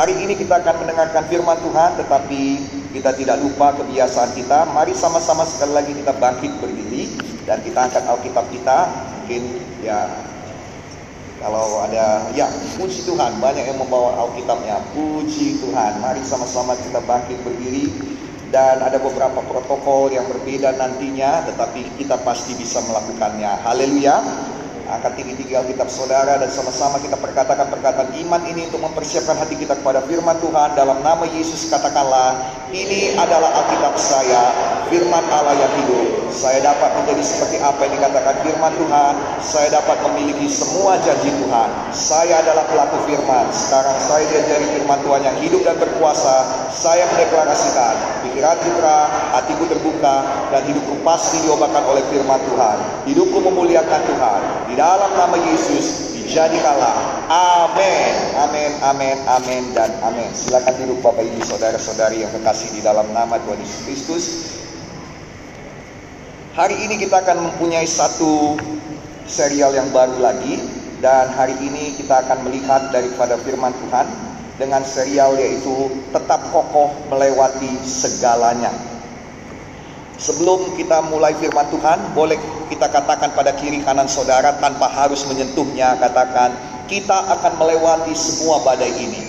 Hari ini kita akan mendengarkan firman Tuhan, tetapi kita tidak lupa kebiasaan kita. Mari sama-sama sekali lagi kita bangkit berdiri dan kita angkat Alkitab kita. Mungkin ya kalau ada ya puji Tuhan banyak yang membawa Alkitabnya. Puji Tuhan. Mari sama-sama kita bangkit berdiri dan ada beberapa protokol yang berbeda nantinya tetapi kita pasti bisa melakukannya. Haleluya. Angkat tinggi-tinggi Alkitab saudara dan sama-sama kita perkatakan perkataan iman ini untuk mempersiapkan hati kita kepada firman Tuhan. Dalam nama Yesus katakanlah ini adalah Alkitab saya firman Allah yang hidup. Saya dapat menjadi seperti apa yang dikatakan firman Tuhan. Saya dapat memiliki semua janji Tuhan. Saya adalah pelaku firman. Sekarang saya diajari firman Tuhan yang hidup dan berkuasa. Saya mendeklarasikan pikiran terang hatiku terbuka dan hidupku pasti diobatkan oleh firman Tuhan hidupku memuliakan Tuhan di dalam nama Yesus dijadikanlah. Amin, amin, amin, amin, dan amin. Silakan duduk Bapak Ibu Saudara-saudari yang kekasih di dalam nama Tuhan Yesus Kristus. Hari ini kita akan mempunyai satu serial yang baru lagi dan hari ini kita akan melihat daripada firman Tuhan dengan serial yaitu tetap kokoh melewati segalanya. Sebelum kita mulai firman Tuhan, boleh kita katakan pada kiri kanan saudara tanpa harus menyentuhnya, katakan kita akan melewati semua badai ini.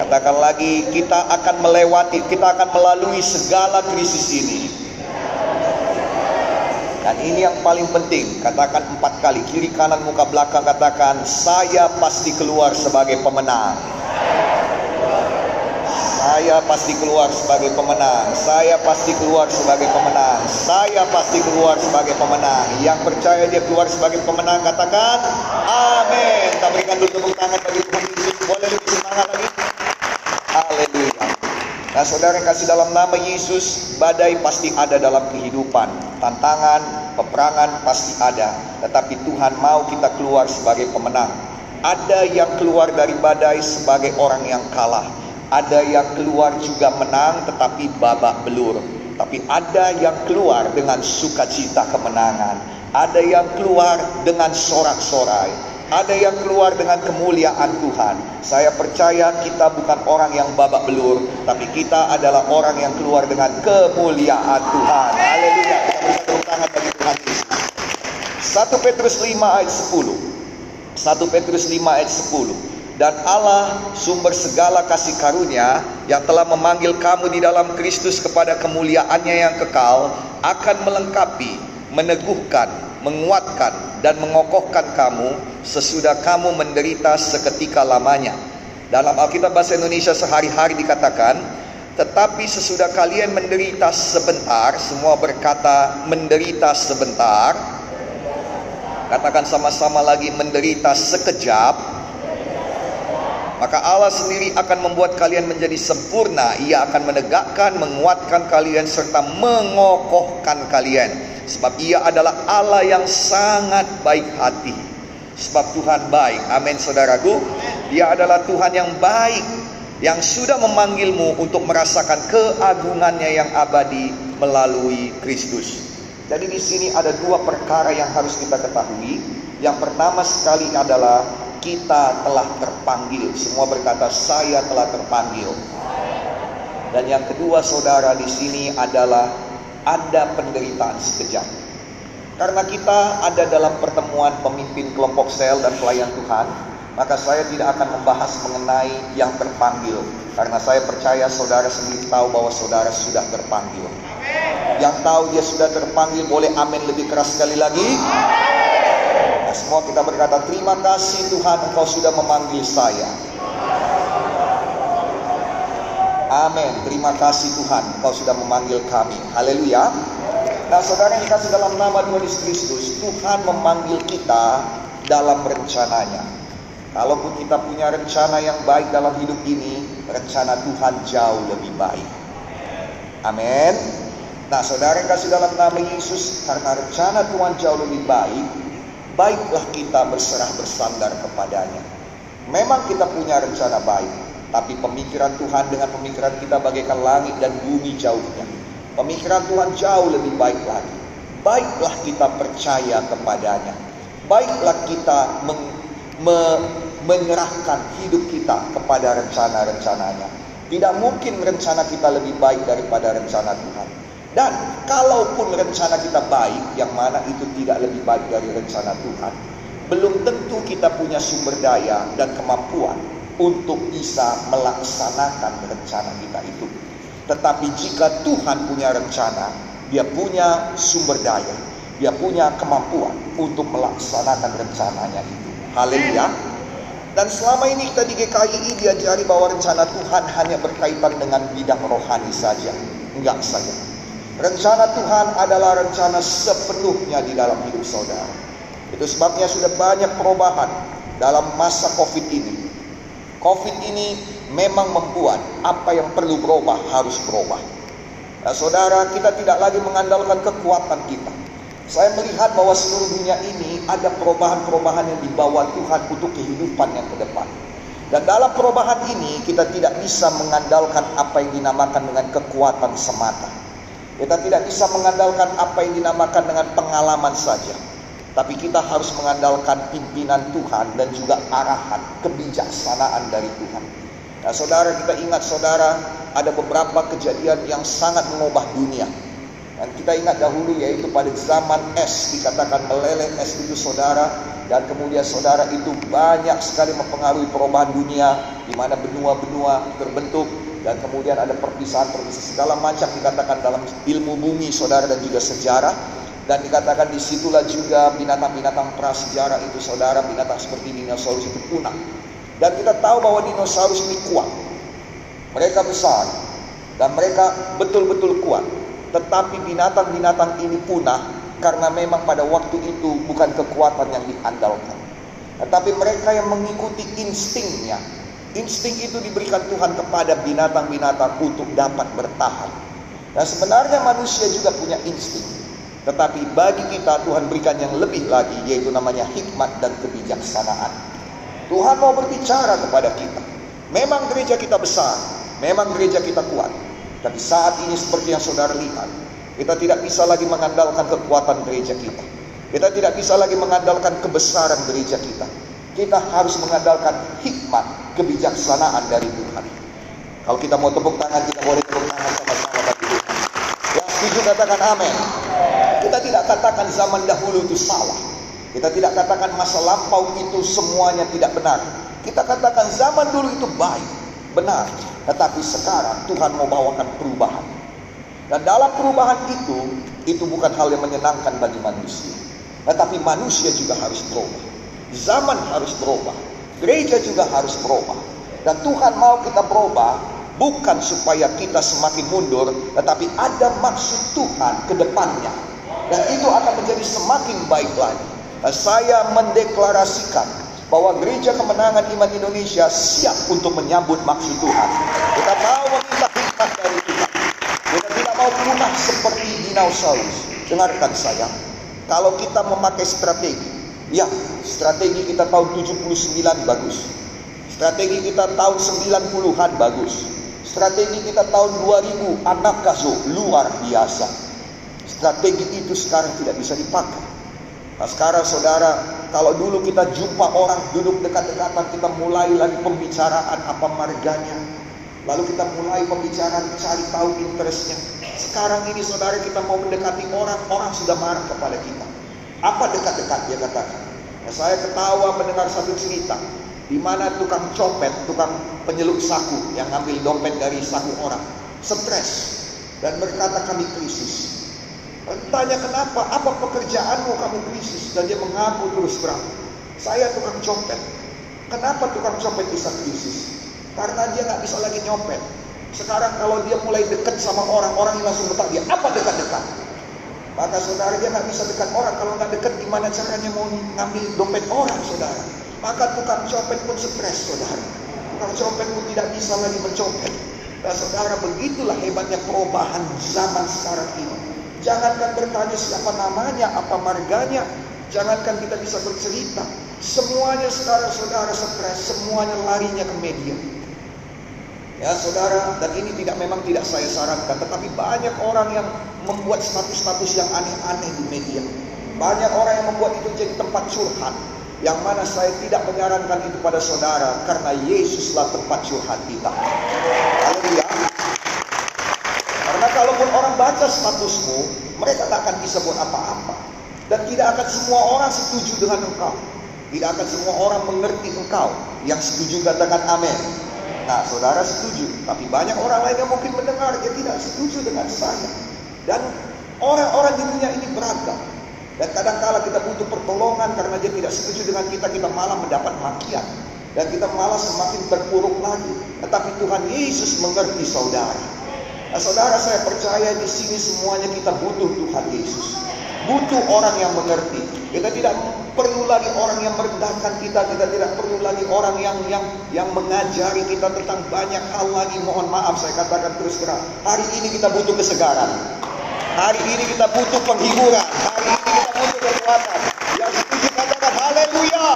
Katakan lagi, kita akan melewati, kita akan melalui segala krisis ini. Dan ini yang paling penting, katakan empat kali, kiri kanan muka belakang katakan, saya pasti keluar sebagai pemenang. Saya pasti keluar sebagai pemenang. Saya pasti keluar sebagai pemenang. Saya pasti keluar sebagai pemenang. Yang percaya dia keluar sebagai pemenang katakan amin. Kita berikan dulu tepuk tangan bagi Tuhan Yesus. Boleh lebih semangat lagi? Nah saudara yang kasih dalam nama Yesus, badai pasti ada dalam kehidupan. Tantangan, peperangan pasti ada. Tetapi Tuhan mau kita keluar sebagai pemenang. Ada yang keluar dari badai sebagai orang yang kalah ada yang keluar juga menang tetapi babak belur. Tapi ada yang keluar dengan sukacita kemenangan. Ada yang keluar dengan sorak-sorai. Ada yang keluar dengan kemuliaan Tuhan. Saya percaya kita bukan orang yang babak belur, tapi kita adalah orang yang keluar dengan kemuliaan Tuhan. Haleluya. Kita tangan bagi Tuhan Yesus. 1 Petrus 5 ayat 10. 1 Petrus 5 ayat 10 dan Allah sumber segala kasih karunia yang telah memanggil kamu di dalam Kristus kepada kemuliaannya yang kekal akan melengkapi, meneguhkan, menguatkan dan mengokohkan kamu sesudah kamu menderita seketika lamanya. Dalam Alkitab bahasa Indonesia sehari-hari dikatakan, tetapi sesudah kalian menderita sebentar, semua berkata menderita sebentar. Katakan sama-sama lagi menderita sekejap maka Allah sendiri akan membuat kalian menjadi sempurna. Ia akan menegakkan, menguatkan kalian serta mengokohkan kalian. Sebab ia adalah Allah yang sangat baik hati. Sebab Tuhan baik. Amin saudaraku. Dia adalah Tuhan yang baik. Yang sudah memanggilmu untuk merasakan keagungannya yang abadi melalui Kristus. Jadi di sini ada dua perkara yang harus kita ketahui. Yang pertama sekali adalah kita telah terpanggil. Semua berkata saya telah terpanggil. Dan yang kedua saudara di sini adalah ada penderitaan sekejap. Karena kita ada dalam pertemuan pemimpin kelompok sel dan pelayan Tuhan, maka saya tidak akan membahas mengenai yang terpanggil. Karena saya percaya saudara sendiri tahu bahwa saudara sudah terpanggil. Yang tahu dia sudah terpanggil boleh amin lebih keras sekali lagi. Semua kita berkata, terima kasih Tuhan engkau sudah memanggil saya. Amin. Terima kasih Tuhan engkau sudah memanggil kami. Haleluya. Nah saudara yang dikasih dalam nama Tuhan Yesus Kristus, Tuhan memanggil kita dalam rencananya. Kalaupun kita punya rencana yang baik dalam hidup ini, rencana Tuhan jauh lebih baik. Amin. Nah saudara yang kasih dalam nama Yesus, karena rencana Tuhan jauh lebih baik, baiklah kita berserah bersandar kepadanya. Memang kita punya rencana baik, tapi pemikiran Tuhan dengan pemikiran kita bagaikan langit dan bumi jauhnya. Pemikiran Tuhan jauh lebih baik lagi. Baiklah kita percaya kepadanya. Baiklah kita meng, me, menyerahkan hidup kita kepada rencana-rencananya. Tidak mungkin rencana kita lebih baik daripada rencana Tuhan. Dan kalaupun rencana kita baik, yang mana itu tidak lebih baik dari rencana Tuhan, belum tentu kita punya sumber daya dan kemampuan untuk bisa melaksanakan rencana kita itu. Tetapi jika Tuhan punya rencana, dia punya sumber daya, dia punya kemampuan untuk melaksanakan rencananya itu. Haleluya. Dan selama ini kita di GKI diajari bahwa rencana Tuhan hanya berkaitan dengan bidang rohani saja. Enggak saja. Rencana Tuhan adalah rencana sepenuhnya di dalam hidup saudara. Itu sebabnya sudah banyak perubahan dalam masa COVID ini. COVID ini memang membuat apa yang perlu berubah harus berubah. Nah, saudara, kita tidak lagi mengandalkan kekuatan kita. Saya melihat bahwa seluruh dunia ini ada perubahan-perubahan yang dibawa Tuhan untuk kehidupan yang ke depan. Dan dalam perubahan ini kita tidak bisa mengandalkan apa yang dinamakan dengan kekuatan semata. Kita tidak bisa mengandalkan apa yang dinamakan dengan pengalaman saja. Tapi kita harus mengandalkan pimpinan Tuhan dan juga arahan kebijaksanaan dari Tuhan. Nah, saudara kita ingat saudara ada beberapa kejadian yang sangat mengubah dunia. Dan kita ingat dahulu yaitu pada zaman es dikatakan meleleh es itu saudara dan kemudian saudara itu banyak sekali mempengaruhi perubahan dunia di mana benua-benua terbentuk dan kemudian ada perpisahan-perpisahan segala macam dikatakan dalam ilmu bumi saudara dan juga sejarah dan dikatakan di situlah juga binatang-binatang prasejarah itu saudara binatang seperti dinosaurus itu punah dan kita tahu bahwa dinosaurus ini kuat mereka besar dan mereka betul-betul kuat tetapi binatang-binatang ini punah karena memang pada waktu itu bukan kekuatan yang diandalkan. Tetapi mereka yang mengikuti instingnya. Insting itu diberikan Tuhan kepada binatang-binatang untuk dapat bertahan. Dan sebenarnya manusia juga punya insting. Tetapi bagi kita Tuhan berikan yang lebih lagi yaitu namanya hikmat dan kebijaksanaan. Tuhan mau berbicara kepada kita. Memang gereja kita besar, memang gereja kita kuat. Tapi saat ini seperti yang saudara lihat, kita tidak bisa lagi mengandalkan kekuatan gereja kita. Kita tidak bisa lagi mengandalkan kebesaran gereja kita. Kita harus mengandalkan hikmat, kebijaksanaan dari Tuhan. Kalau kita mau tepuk tangan, kita boleh tepuk tangan sama-sama bagi Tuhan. Yang setuju katakan amin. Kita tidak katakan zaman dahulu itu salah. Kita tidak katakan masa lampau itu semuanya tidak benar. Kita katakan zaman dulu itu baik, benar. Tetapi sekarang Tuhan mau bawakan perubahan. Dan dalam perubahan itu, itu bukan hal yang menyenangkan bagi manusia. Tetapi manusia juga harus berubah. Zaman harus berubah. Gereja juga harus berubah. Dan Tuhan mau kita berubah bukan supaya kita semakin mundur, tetapi ada maksud Tuhan ke depannya. Dan itu akan menjadi semakin baik lagi. Dan saya mendeklarasikan bahwa Gereja Kemenangan Iman Indonesia siap untuk menyambut maksud Tuhan. Kita mau meminta hikmat dari Tuhan. Kita tidak mau punah seperti dinosaurus. Dengarkan saya, kalau kita memakai strategi, ya strategi kita tahun 79 bagus. Strategi kita tahun 90-an bagus. Strategi kita tahun 2000 anak kaso luar biasa. Strategi itu sekarang tidak bisa dipakai. Nah, sekarang saudara, kalau dulu kita jumpa orang duduk dekat-dekatan, kita mulai lagi pembicaraan apa marganya. Lalu kita mulai pembicaraan cari tahu interestnya. Sekarang ini saudara kita mau mendekati orang, orang sudah marah kepada kita. Apa dekat-dekat dia katakan? Nah, saya ketawa mendengar satu cerita di mana tukang copet, tukang penyeluk saku yang ngambil dompet dari saku orang, stres dan berkata kami krisis. Tanya kenapa, apa pekerjaanmu kamu krisis? Dan dia mengaku terus terang. Saya tukang copet. Kenapa tukang copet bisa krisis? Karena dia nggak bisa lagi nyopet. Sekarang kalau dia mulai dekat sama orang, orang yang langsung bertanya, dia, apa dekat-dekat? Maka saudara dia nggak bisa dekat orang. Kalau nggak dekat, gimana caranya mau ngambil dompet orang, saudara? Maka tukang copet pun stres, saudara. Tukang copet pun tidak bisa lagi mencopet. Dan saudara, begitulah hebatnya perubahan zaman sekarang ini. Jangankan bertanya siapa namanya, apa marganya. Jangankan kita bisa bercerita. Semuanya saudara-saudara stres, semuanya larinya ke media. Ya saudara, dan ini tidak memang tidak saya sarankan, tetapi banyak orang yang membuat status-status yang aneh-aneh di media. Banyak orang yang membuat itu jadi tempat curhat. Yang mana saya tidak menyarankan itu pada saudara karena Yesuslah tempat curhat kita. Haleluya. Karena kalaupun orang baca statusmu, mereka tak akan bisa buat apa-apa. Dan tidak akan semua orang setuju dengan engkau. Tidak akan semua orang mengerti engkau. Yang setuju katakan amin. Nah, saudara setuju, tapi banyak orang lain yang mungkin mendengar dia tidak setuju dengan saya. Dan orang-orang di dunia ini beragam. Dan kadang-kala kita butuh pertolongan karena dia tidak setuju dengan kita, kita malah mendapat makian. Dan kita malah semakin terpuruk lagi. Tetapi Tuhan Yesus mengerti saudara. Nah, saudara saya percaya di sini semuanya kita butuh Tuhan Yesus. Butuh orang yang mengerti. Kita tidak perlu lagi orang yang merendahkan kita, kita tidak perlu lagi orang yang yang yang mengajari kita tentang banyak hal lagi. Mohon maaf saya katakan terus terang. Hari ini kita butuh kesegaran. Hari ini kita butuh penghiburan. Hari ini kita butuh kekuatan. Yang setuju katakan haleluya.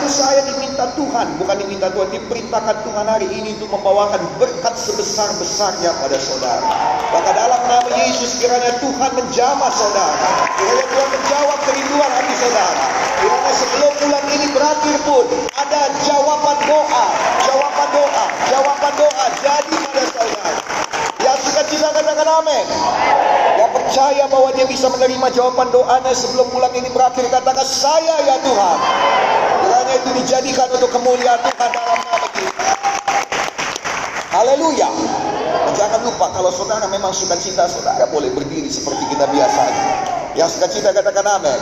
Itu saya diminta Tuhan, bukan diminta Tuhan, diperintahkan Tuhan hari ini untuk membawakan berkat sebesar-besarnya pada saudara. Maka dalam nama Yesus kiranya Tuhan menjamah saudara. Kiranya Tuhan menjawab kerinduan hati saudara. Kiranya sebelum bulan ini berakhir pun ada jawaban doa, jawaban doa, jawaban doa jadi pada saudara. Yang suka cita katakan amin. Yang percaya bahwa dia bisa menerima jawaban doanya sebelum bulan ini berakhir katakan saya ya Tuhan. Kiranya itu dijadikan untuk kemuliaan Tuhan dalam nama kita. Haleluya. Jangan lupa kalau saudara memang suka cita saudara boleh berdiri seperti kita biasanya. Yang suka cita katakan amin.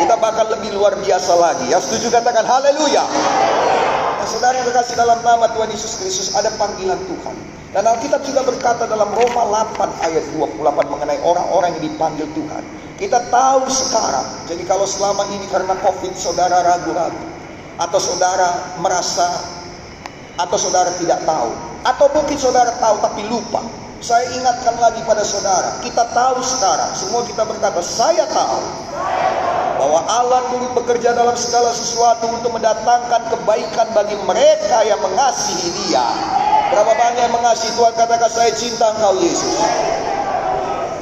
Kita bakal lebih luar biasa lagi. Yang setuju katakan haleluya. Nah, saudara yang terkasih dalam nama Tuhan Yesus Kristus ada panggilan Tuhan. Dan Alkitab juga berkata dalam Roma 8 ayat 28 mengenai orang-orang yang dipanggil Tuhan. Kita tahu sekarang. Jadi kalau selama ini karena Covid saudara ragu-ragu atau saudara merasa atau saudara tidak tahu atau mungkin saudara tahu tapi lupa. Saya ingatkan lagi pada saudara, kita tahu sekarang, semua kita berkata, saya tahu bahwa Allah turut bekerja dalam segala sesuatu untuk mendatangkan kebaikan bagi mereka yang mengasihi Dia. Berapa banyak yang mengasihi Tuhan katakan saya cinta Engkau Yesus.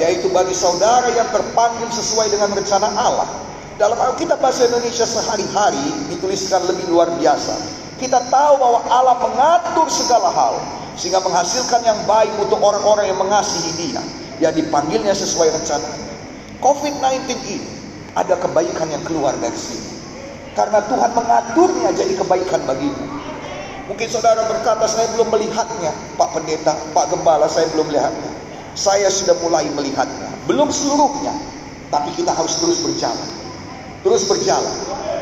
Yaitu bagi saudara yang terpanggil sesuai dengan rencana Allah. Dalam Alkitab bahasa Indonesia sehari-hari dituliskan lebih luar biasa. Kita tahu bahwa Allah mengatur segala hal sehingga menghasilkan yang baik untuk orang-orang yang mengasihi Dia, yang dipanggilnya sesuai rencananya. COVID-19 ini ada kebaikan yang keluar dari sini. Karena Tuhan mengaturnya jadi kebaikan bagimu. Mungkin saudara berkata, saya belum melihatnya. Pak Pendeta, Pak Gembala, saya belum melihatnya. Saya sudah mulai melihatnya. Belum seluruhnya. Tapi kita harus terus berjalan. Terus berjalan.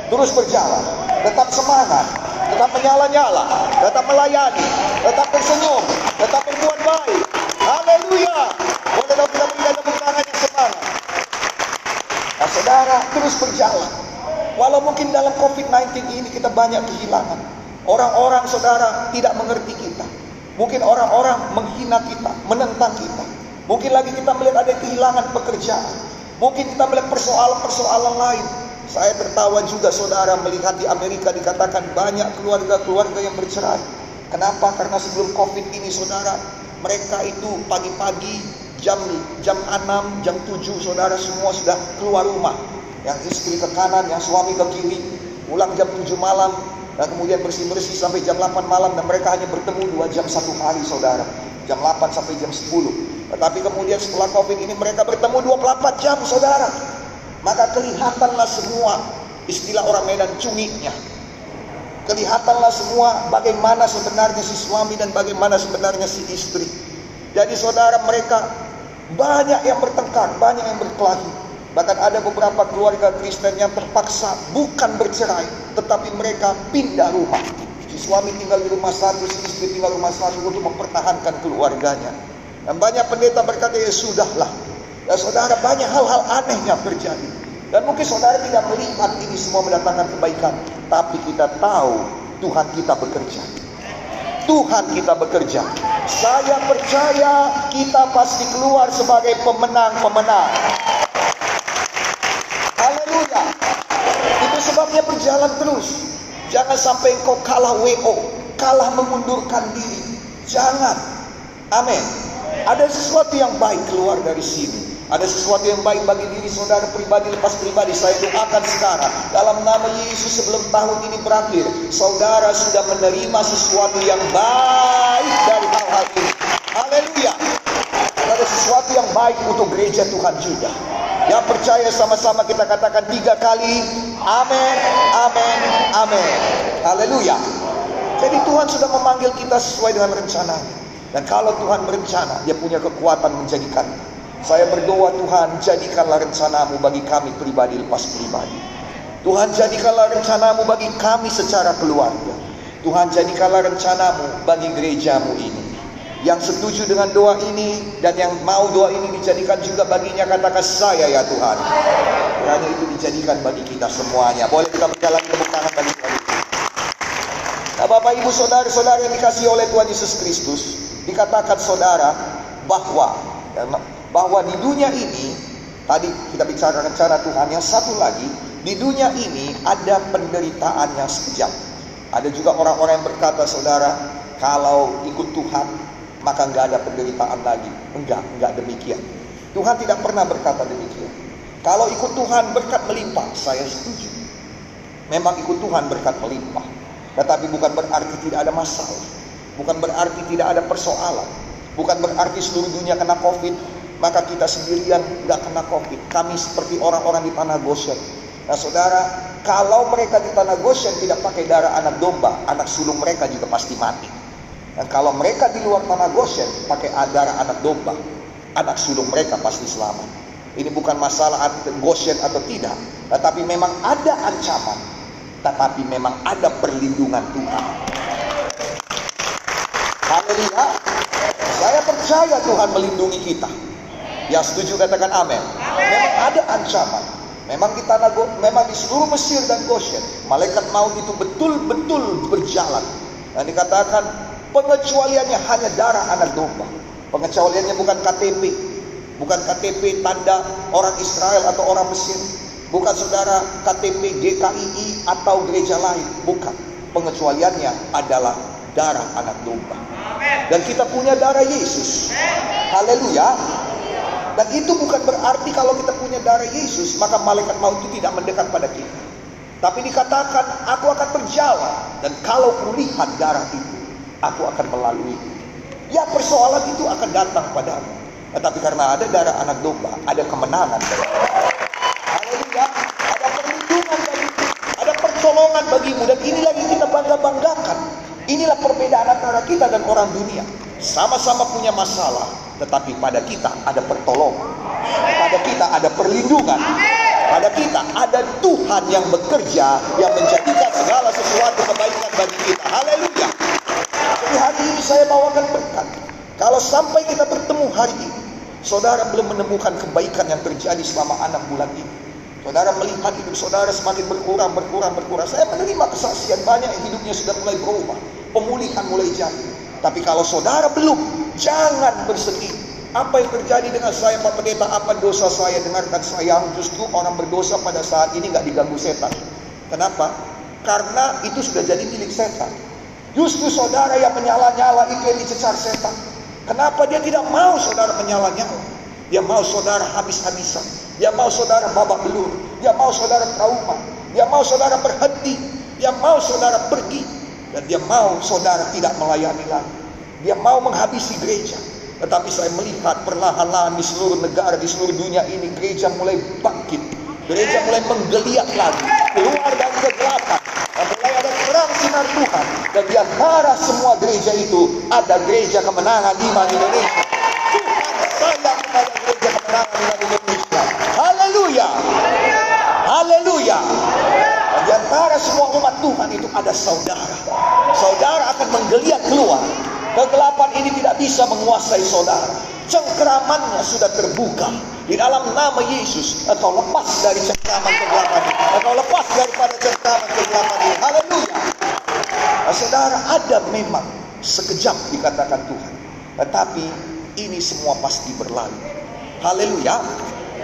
Terus berjalan. Tetap semangat. Tetap menyala-nyala. Tetap melayani. Tetap tersenyum. Tetap berbuat baik. Haleluya. Boleh dong kita berikan tepuk tangan yang semangat. Nah saudara terus berjalan. Walau mungkin dalam COVID-19 ini kita banyak kehilangan. Orang-orang saudara tidak mengerti kita. Mungkin orang-orang menghina kita, menentang kita. Mungkin lagi kita melihat ada kehilangan pekerjaan. Mungkin kita melihat persoalan-persoalan lain. Saya tertawa juga saudara melihat di Amerika dikatakan banyak keluarga-keluarga yang bercerai. Kenapa? Karena sebelum Covid ini saudara, mereka itu pagi-pagi jam jam 6, jam 7 saudara semua sudah keluar rumah. Yang istri ke kanan, yang suami ke kiri. Pulang jam 7 malam dan kemudian bersih-bersih sampai jam 8 malam dan mereka hanya bertemu dua jam satu hari saudara. Jam 8 sampai jam 10. Tetapi kemudian setelah Covid ini mereka bertemu 24 jam saudara. Maka kelihatanlah semua istilah orang Medan cungiknya. Kelihatanlah semua bagaimana sebenarnya si suami dan bagaimana sebenarnya si istri. Jadi saudara mereka banyak yang bertengkar, banyak yang berkelahi. Bahkan ada beberapa keluarga Kristen yang terpaksa bukan bercerai, tetapi mereka pindah rumah. Si suami tinggal di rumah satu, si istri tinggal di rumah satu untuk mempertahankan keluarganya. Dan banyak pendeta berkata, ya sudahlah. Ya saudara, banyak hal-hal aneh yang terjadi. Dan mungkin saudara tidak melihat ini semua mendatangkan kebaikan. Tapi kita tahu Tuhan kita bekerja. Tuhan kita bekerja. Saya percaya kita pasti keluar sebagai pemenang-pemenang. Haleluya. Itu sebabnya berjalan terus. Jangan sampai engkau kalah WO, kalah mengundurkan diri. Jangan. Amin. Ada sesuatu yang baik keluar dari sini. Ada sesuatu yang baik bagi diri saudara pribadi lepas pribadi. Saya doakan sekarang. Dalam nama Yesus sebelum tahun ini berakhir. Saudara sudah menerima sesuatu yang baik dari hal-hal ini. Haleluya. Ada sesuatu yang baik untuk gereja Tuhan juga. Yang percaya sama-sama kita katakan tiga kali. Amin, amin, amin. Haleluya. Jadi Tuhan sudah memanggil kita sesuai dengan rencananya. Dan kalau Tuhan berencana, dia punya kekuatan menjadikan. Saya berdoa Tuhan, jadikanlah rencanamu bagi kami pribadi lepas pribadi. Tuhan jadikanlah rencanamu bagi kami secara keluarga. Tuhan jadikanlah rencanamu bagi gerejamu ini. Yang setuju dengan doa ini dan yang mau doa ini dijadikan juga baginya katakan saya ya Tuhan. Kiranya itu dijadikan bagi kita semuanya. Boleh kita berjalan tepuk tangan bagi Tuhan. Nah, Bapak Ibu Saudara-saudara yang dikasih oleh Tuhan Yesus Kristus, dikatakan saudara bahwa bahwa di dunia ini tadi kita bicara rencana Tuhan yang satu lagi di dunia ini ada penderitaan yang sekejap. Ada juga orang-orang yang berkata saudara kalau ikut Tuhan maka nggak ada penderitaan lagi. Enggak, enggak demikian. Tuhan tidak pernah berkata demikian. Kalau ikut Tuhan berkat melimpah, saya setuju. Memang ikut Tuhan berkat melimpah. Tetapi bukan berarti tidak ada masalah. Bukan berarti tidak ada persoalan. Bukan berarti seluruh dunia kena COVID, maka kita sendirian nggak kena COVID. Kami seperti orang-orang di tanah Goshen. Nah saudara, kalau mereka di tanah Goshen tidak pakai darah anak domba, anak sulung mereka juga pasti mati. Dan kalau mereka di luar tanah Goshen pakai darah anak domba, anak sulung mereka pasti selamat. Ini bukan masalah Goshen atau tidak, tetapi memang ada ancaman, tetapi memang ada perlindungan Tuhan. Haleluya. Saya percaya Tuhan melindungi kita. Yang setuju katakan amin. Memang ada ancaman. Memang di tanah memang di seluruh Mesir dan Goshen, malaikat maut itu betul-betul berjalan. Dan dikatakan Pengecualiannya hanya darah anak domba. Pengecualiannya bukan KTP, bukan KTP tanda orang Israel atau orang Mesir, bukan saudara KTP GKII atau gereja lain, bukan. Pengecualiannya adalah darah anak domba. Dan kita punya darah Yesus. Haleluya. Dan itu bukan berarti kalau kita punya darah Yesus, maka malaikat maut itu tidak mendekat pada kita. Tapi dikatakan, aku akan berjalan. Dan kalau kulihat darah itu, aku akan melalui. Ya persoalan itu akan datang padamu. Tetapi karena ada darah anak domba, ada kemenangan. Haleluya. Antara kita dan orang dunia. Sama-sama punya masalah, tetapi pada kita ada pertolongan. Pada kita ada perlindungan. Pada kita ada Tuhan yang bekerja yang menjadikan segala sesuatu kebaikan bagi kita. Haleluya. Jadi hari ini saya bawakan berkat. Kalau sampai kita bertemu hari ini, saudara belum menemukan kebaikan yang terjadi selama enam bulan ini. Saudara melihat hidup saudara semakin berkurang, berkurang, berkurang. Saya menerima kesaksian banyak hidupnya sudah mulai berubah. Pemulihan mulai jadi. Tapi kalau saudara belum, jangan bersedih. Apa yang terjadi dengan saya Pak Pendeta? Apa dosa saya? Dengarkan saya justru orang berdosa pada saat ini nggak diganggu setan. Kenapa? Karena itu sudah jadi milik setan. Justru saudara yang menyala-nyala itu yang dicecar setan. Kenapa dia tidak mau saudara menyala-nyala? Dia mau saudara habis-habisan. Dia mau saudara babak belur. Dia mau saudara trauma. Dia mau saudara berhenti. Dia mau saudara pergi. Dan dia mau saudara tidak melayani lagi. Dia mau menghabisi gereja. Tetapi saya melihat perlahan-lahan di seluruh negara, di seluruh dunia ini gereja mulai bangkit. Gereja mulai menggeliat lagi. Keluar dari kegelapan. Dan mulai ada terang sinar Tuhan. Dan di antara semua gereja itu ada gereja kemenangan iman Indonesia. Tuhan sayang kepada gereja kemenangan iman Indonesia. Haleluya. Haleluya. Di antara semua umat Tuhan itu ada saudara. Saudara akan menggeliat keluar. Kegelapan ini tidak bisa menguasai saudara. Cengkeramannya sudah terbuka. Di dalam nama Yesus, engkau lepas dari cengkeraman kegelapan ini. Engkau lepas daripada cengkeraman kegelapan ini. Haleluya. Nah, saudara, ada memang sekejap dikatakan Tuhan. Tetapi ini semua pasti berlalu. Haleluya.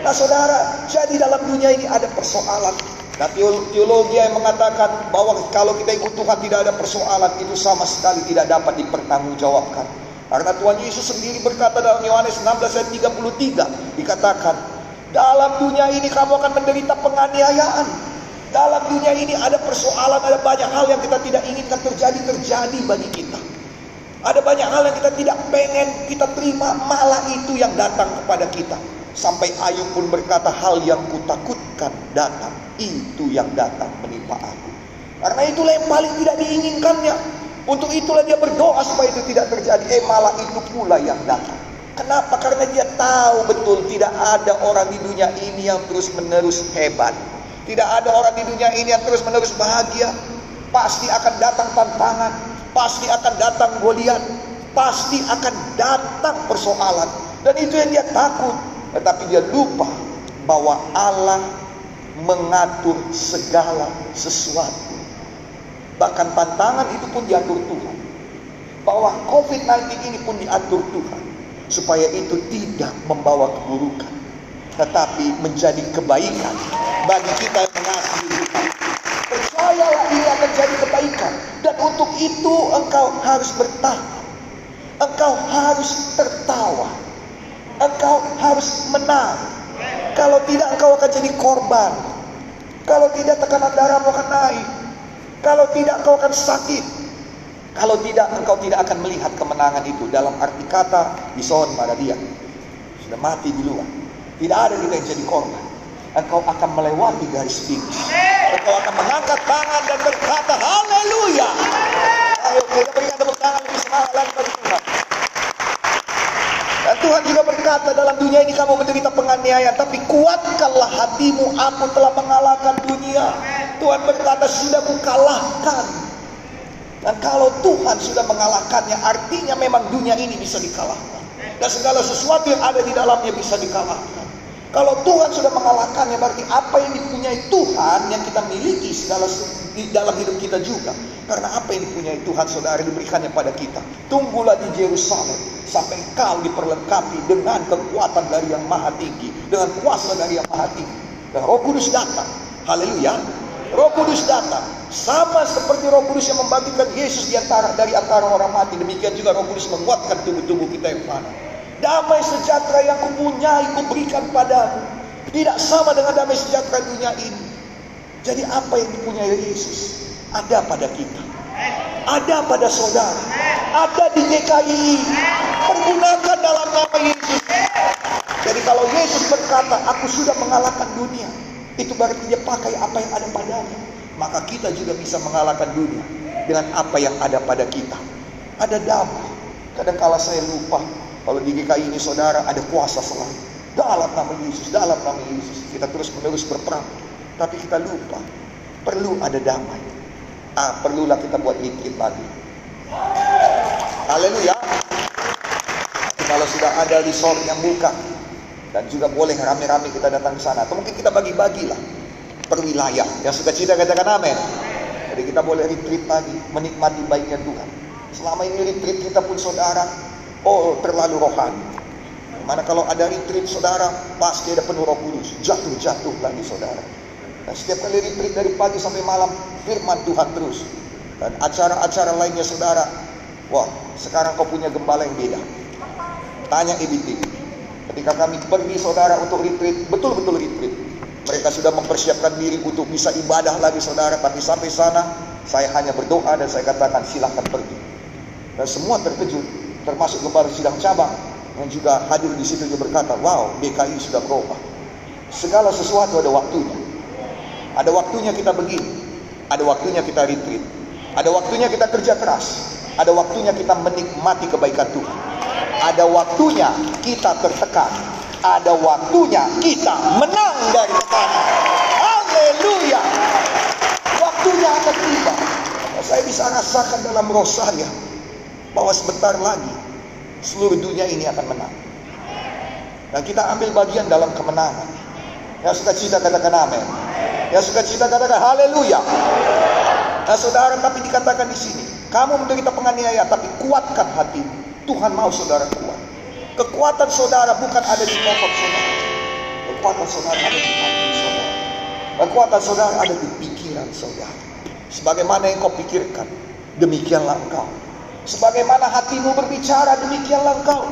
Nah saudara, jadi dalam dunia ini ada persoalan. Nah teologi yang mengatakan bahwa kalau kita ikut Tuhan tidak ada persoalan itu sama sekali tidak dapat dipertanggungjawabkan. Karena Tuhan Yesus sendiri berkata dalam Yohanes 16 ayat 33 dikatakan, dalam dunia ini kamu akan menderita penganiayaan. Dalam dunia ini ada persoalan, ada banyak hal yang kita tidak inginkan terjadi terjadi bagi kita. Ada banyak hal yang kita tidak pengen kita terima, malah itu yang datang kepada kita. Sampai Ayub pun berkata hal yang kutakutkan datang, itu yang datang menimpa aku. Karena itulah yang paling tidak diinginkannya. Untuk itulah dia berdoa supaya itu tidak terjadi. Eh malah itu pula yang datang. Kenapa? Karena dia tahu betul tidak ada orang di dunia ini yang terus menerus hebat. Tidak ada orang di dunia ini yang terus menerus bahagia. Pasti akan datang tantangan, pasti akan datang Goliat, pasti akan datang persoalan. Dan itu yang dia takut. Tetapi dia lupa bahwa Allah mengatur segala sesuatu. Bahkan tantangan itu pun diatur Tuhan. Bahwa COVID-19 ini pun diatur Tuhan. Supaya itu tidak membawa keburukan. Tetapi menjadi kebaikan bagi kita yang mengasihi Tuhan. Percayalah ini akan jadi kebaikan. Dan untuk itu engkau harus bertahan. Engkau harus tertawa. Engkau harus menang. Kalau tidak engkau akan jadi korban. Kalau tidak tekanan darahmu akan naik. Kalau tidak engkau akan sakit. Kalau tidak engkau tidak akan melihat kemenangan itu. Dalam arti kata bison pada dia. Sudah mati duluan. Tidak ada kita yang jadi korban engkau akan melewati garis finish. Engkau akan mengangkat tangan dan berkata, Haleluya. Ayo kita berikan tepuk tangan lebih semangat lagi bagi Tuhan. Tuhan juga berkata dalam dunia ini kamu menderita penganiayaan, tapi kuatkanlah hatimu, aku telah mengalahkan dunia. Tuhan berkata sudah kukalahkan. Dan kalau Tuhan sudah mengalahkannya, artinya memang dunia ini bisa dikalahkan. Dan segala sesuatu yang ada di dalamnya bisa dikalahkan. Kalau Tuhan sudah mengalahkannya berarti apa yang dipunyai Tuhan yang kita miliki segala di dalam hidup kita juga. Karena apa yang dipunyai Tuhan saudara diberikannya pada kita. Tunggulah di Yerusalem sampai kau diperlengkapi dengan kekuatan dari yang maha tinggi. Dengan kuasa dari yang maha tinggi. Dan roh kudus datang. Haleluya. Roh Kudus datang sama seperti Roh Kudus yang membangkitkan Yesus di antara dari antara orang mati. Demikian juga Roh Kudus menguatkan tubuh-tubuh kita yang fana. Damai sejahtera yang kupunyai kuberikan padamu. Tidak sama dengan damai sejahtera dunia ini. Jadi apa yang dipunyai Yesus? Ada pada kita. Ada pada saudara. Ada di GKI. Pergunakan dalam nama Yesus. Jadi kalau Yesus berkata, aku sudah mengalahkan dunia. Itu berarti dia pakai apa yang ada padanya. Maka kita juga bisa mengalahkan dunia. Dengan apa yang ada pada kita. Ada damai. Kadang-kala saya lupa kalau di GKI ini saudara ada kuasa selalu. Dalam nama Yesus, dalam nama Yesus. Kita terus menerus berperang. Tapi kita lupa. Perlu ada damai. Ah, perlulah kita buat ikut lagi. Haleluya. Kalau sudah ada resort yang buka. Dan juga boleh rame-rame kita datang ke sana. Atau mungkin kita bagi-bagilah. Per wilayah. Yang suka cita katakan amin. Jadi kita boleh retreat lagi. Menikmati baiknya Tuhan. Selama ini retreat kita pun saudara Oh terlalu rohani. Mana kalau ada retreat saudara, pasti ada penuh roh kudus. Jatuh-jatuh lagi saudara. Dan setiap kali retreat dari pagi sampai malam, firman Tuhan terus. Dan acara-acara lainnya saudara, wah sekarang kau punya gembala yang beda. Tanya EBT. Ketika kami pergi saudara untuk retreat, betul-betul retreat. Mereka sudah mempersiapkan diri untuk bisa ibadah lagi saudara. Tapi sampai sana, saya hanya berdoa dan saya katakan silahkan pergi. Dan semua terkejut termasuk gembala sidang cabang yang juga hadir di situ juga berkata, wow, DKI sudah berubah. Segala sesuatu ada waktunya. Ada waktunya kita begini, ada waktunya kita retreat, ada waktunya kita kerja keras, ada waktunya kita menikmati kebaikan Tuhan. Ada waktunya kita tertekan, ada waktunya kita menang dari tekanan. Haleluya. Waktunya akan tiba. Saya bisa rasakan dalam roh saya bahwa sebentar lagi seluruh dunia ini akan menang. Dan kita ambil bagian dalam kemenangan. Ya suka cita katakan amin. Ya suka cita katakan haleluya. Nah saudara tapi dikatakan di sini, kamu menderita penganiayaan tapi kuatkan hati. Tuhan mau saudara kuat. Kekuatan saudara bukan ada di kelompok saudara. Kekuatan saudara ada di hati saudara. Kekuatan saudara ada di pikiran saudara. Sebagaimana yang kau pikirkan, demikianlah engkau. Sebagaimana hatimu berbicara, demikianlah engkau.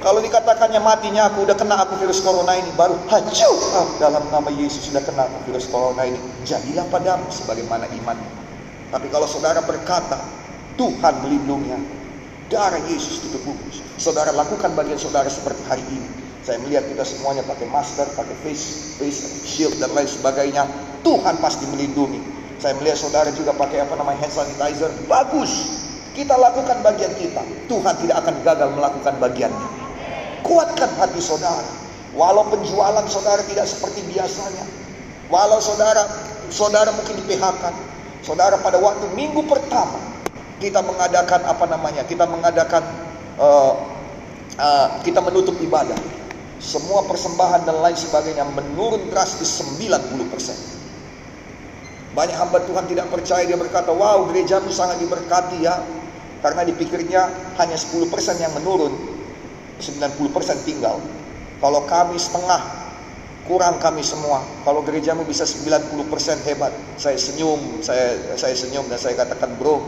Kalau dikatakannya matinya aku udah kena aku virus corona ini baru hancur ah, dalam nama Yesus sudah kena aku virus corona ini jadilah padamu sebagaimana iman. Tapi kalau saudara berkata Tuhan melindunginya darah Yesus tutup bungkus. Saudara lakukan bagian saudara seperti hari ini. Saya melihat kita semuanya pakai masker, pakai face face shield dan lain sebagainya. Tuhan pasti melindungi. Saya melihat saudara juga pakai apa namanya hand sanitizer. Bagus. Kita lakukan bagian kita. Tuhan tidak akan gagal melakukan bagiannya. Kuatkan hati saudara. Walau penjualan saudara tidak seperti biasanya. Walau saudara saudara mungkin di PHK. Saudara pada waktu minggu pertama kita mengadakan apa namanya? Kita mengadakan uh, uh, kita menutup ibadah. Semua persembahan dan lain sebagainya menurun drastis 90%. Banyak hamba Tuhan tidak percaya dia berkata, "Wow, gerejamu sangat diberkati ya." Karena dipikirnya hanya 10% yang menurun, 90% tinggal. Kalau kami setengah, kurang kami semua. Kalau gerejamu bisa 90% hebat. Saya senyum, saya saya senyum dan saya katakan, "Bro,